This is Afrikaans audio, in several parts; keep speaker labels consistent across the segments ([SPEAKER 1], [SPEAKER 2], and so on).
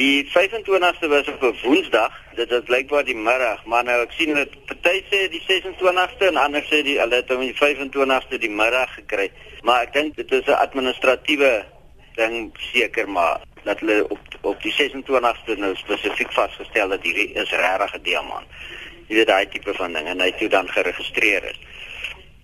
[SPEAKER 1] Die 25ste was op 'n Woensdag. Dit is blykbaar die middag, maar nou ek sien dat party sê die 26ste en ander sê die hulle het hom die 25ste die middag gekry. Maar ek dink dit is 'n administratiewe ding seker maar dat hulle op op die 26ste nou spesifiek vasgestel dat hierdie is regtig 'n diamant. Jy weet daai tipe van ding en hy het toe dan geregistreer is.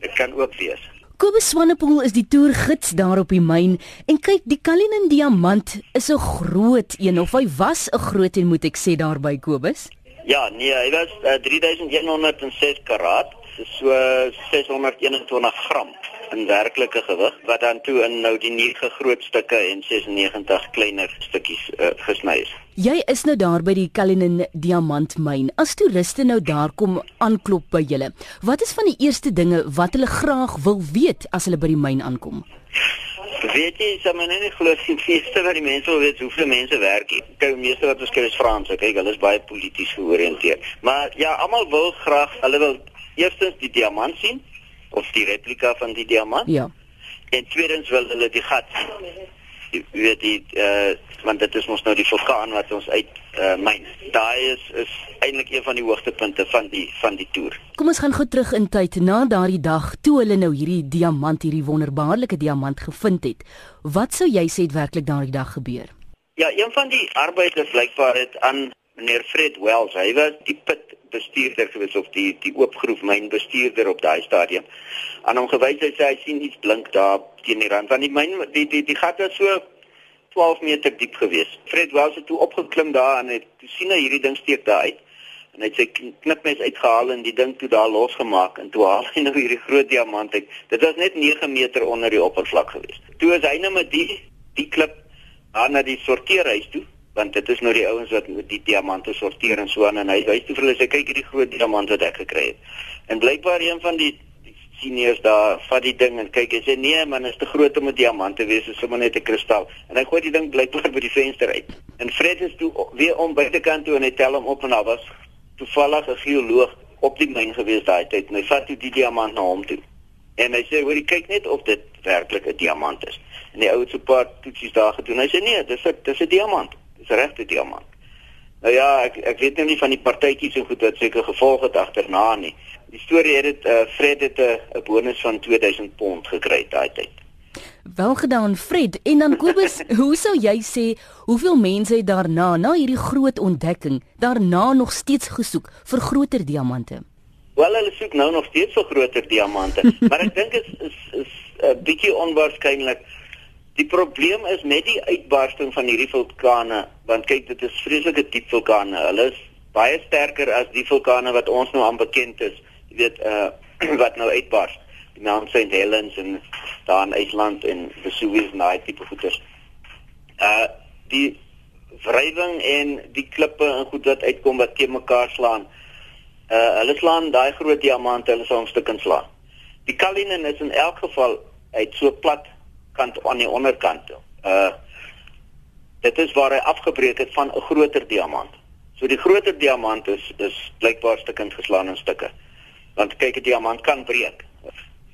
[SPEAKER 1] Dit kan ook wees.
[SPEAKER 2] Kobus Swanepoel is die toergids daar op die myn en kyk die Cullinan diamant is 'n groot een of hy was 'n groot een moet ek sê daar by Kobus.
[SPEAKER 1] Ja, nee, hy was uh, 3106 karat, so uh, 621 gram in werklike gewig wat dan toe in nou die 9 groot stukke en 96 kleiner stukkies uh, gesny is.
[SPEAKER 2] Jy is nou daar by die Cullinan diamantmyn. As toeriste nou daar kom aanklop by julle, wat is van die eerste dinge wat hulle graag wil weet as hulle by die myn aankom?
[SPEAKER 1] Weet jy, so mense nie glo sien feeste wat die mense wil weet hoeveel mense werk hier. Kyk, meeste wat ons kry is Franse. Kyk, hulle is baie polities georiënteerd. Maar ja, almal wil graag, hulle wil eerstens die diamant sien of die replika van die diamant.
[SPEAKER 2] Ja.
[SPEAKER 1] En tweedens wil hulle die gat sien. Jy weet die uh, want dit is mos nou die vulkaan wat ons uit uh, myn. Daai is is eintlik een van die hoogtepunte van die van die toer.
[SPEAKER 2] Kom ons gaan gou terug in tyd na daardie dag toe hulle nou hierdie diamant, hierdie wonderbaarlike diamant gevind het. Wat sou jy sê het werklik daardie dag gebeur?
[SPEAKER 1] Ja, een van die arbeiders blykbaar het aan meneer Fred Wells, hy was die pit bestuurder gewees of die die oopgroef myn bestuurder op daai stadium. Aan hom gewys hy sê hy sien iets blink daar teen die rand van die myn die die die gat was so 12 meter diep gewees. Fred Wells het toe opgeklim daar en het toe sien hy hierdie ding steek daar uit. En hy het sy knipmes uitgehaal en die ding toe daar losgemaak en toe haal hy nou hierdie groot diamant uit. Dit was net 9 meter onder die oppervlak gewees. Toe is hy nou met die die klip aan na die sorteerhuis toe want dit is nou die ouens wat die diamante sorteer en so aan en hy wys toe vir hulle sê kyk hierdie groot diamant wat ek gekry het. En blykbaar een van die seniors daar vat die ding en kyk en sê nee man is te groot om 'n diamant te wees, is sommer net 'n kristal. En hy gooi die ding blykbaar by die venster uit. En Fred is toe weer om buitekant toe en hy tel hom op en daar was toevallig 'n geoloog op die myn gewees daai tyd. En hy vat toe die diamant na hom toe. En hy sê hoor kyk net of dit werklik 'n diamant is. En die ou het so 'n paar toetsies daar gedoen. Hy sê nee, dis 'n dis 'n diamant. Dis regte diamant. Nou ja, ek ek weet nou nie van die partytjies en goed wat seker gevolg het agterna nie. Die storie het dit uh, Fred het 'n uh, bonus van 2000 pond gekry daai tyd.
[SPEAKER 2] Wel gedaan Fred en dan Kobus, hoe sou jy sê hoeveel mense het daarna na hierdie groot ontdekking daarna nog steeds gesoek vir groter diamante?
[SPEAKER 1] Wel hulle soek nou nog steeds vir groter diamante, maar ek dink is is is 'n uh, bietjie onwaarskynlik. Die probleem is met die uitbarsting van hierdie vulkane, want kyk dit is vreeslike diep vulkane. Hulle is baie sterker as die vulkane wat ons nou aan bekend is jy weet uh wat nou uitbars die Mount St Helens en daar in IJsland en Vesuvius en daai tipe goeters. Uh die wrywing en die klippe en goed wat uitkom wat teen mekaar slaan. Uh hulle slaan daai groot diamante, hulle sal 'n stuk in slaan. Die Cullinan is in elk geval uit so plat kant aan die onderkant. Uh dit is waar hy afgebreek het van 'n groter diamant. So die groter diamant is is blykbaar stukkend geslaan in stukke want kyk 'n diamant kan breek.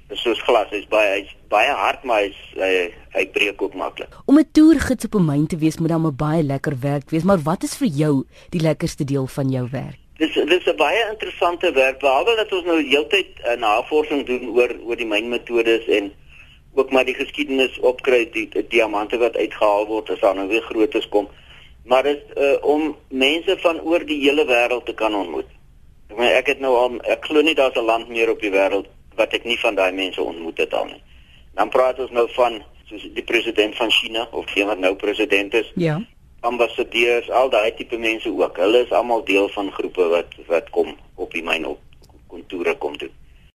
[SPEAKER 1] Dit is soos glas, hy's baie hy's baie hard maar hy's hy, hy breek ook maklik.
[SPEAKER 2] Om 'n toergids op 'n myn te wees moet dan 'n baie lekker werk wees, maar wat is vir jou die lekkerste deel van jou werk?
[SPEAKER 1] Dis dis 'n baie interessante werk behalwe dat ons nou heeltyd uh, navorsing doen oor oor die mynmetodes en ook maar die geskiedenis opkry die, die diamante wat uitgehaal word as dan nou weer grootes kom. Maar dit uh, om mense van oor die hele wêreld te kan ontmoet. Ek meen ek het nou al ek glo nie daar's 'n land meer op die wêreld wat ek nie van daai mense ontmoet het al nie. Dan praat ons nou van soos die president van China of die wat nou president is.
[SPEAKER 2] Ja.
[SPEAKER 1] Ambassadeurs, al daai tipe mense ook. Hulle is almal deel van groepe wat wat kom op die myn op kontoure kom doen.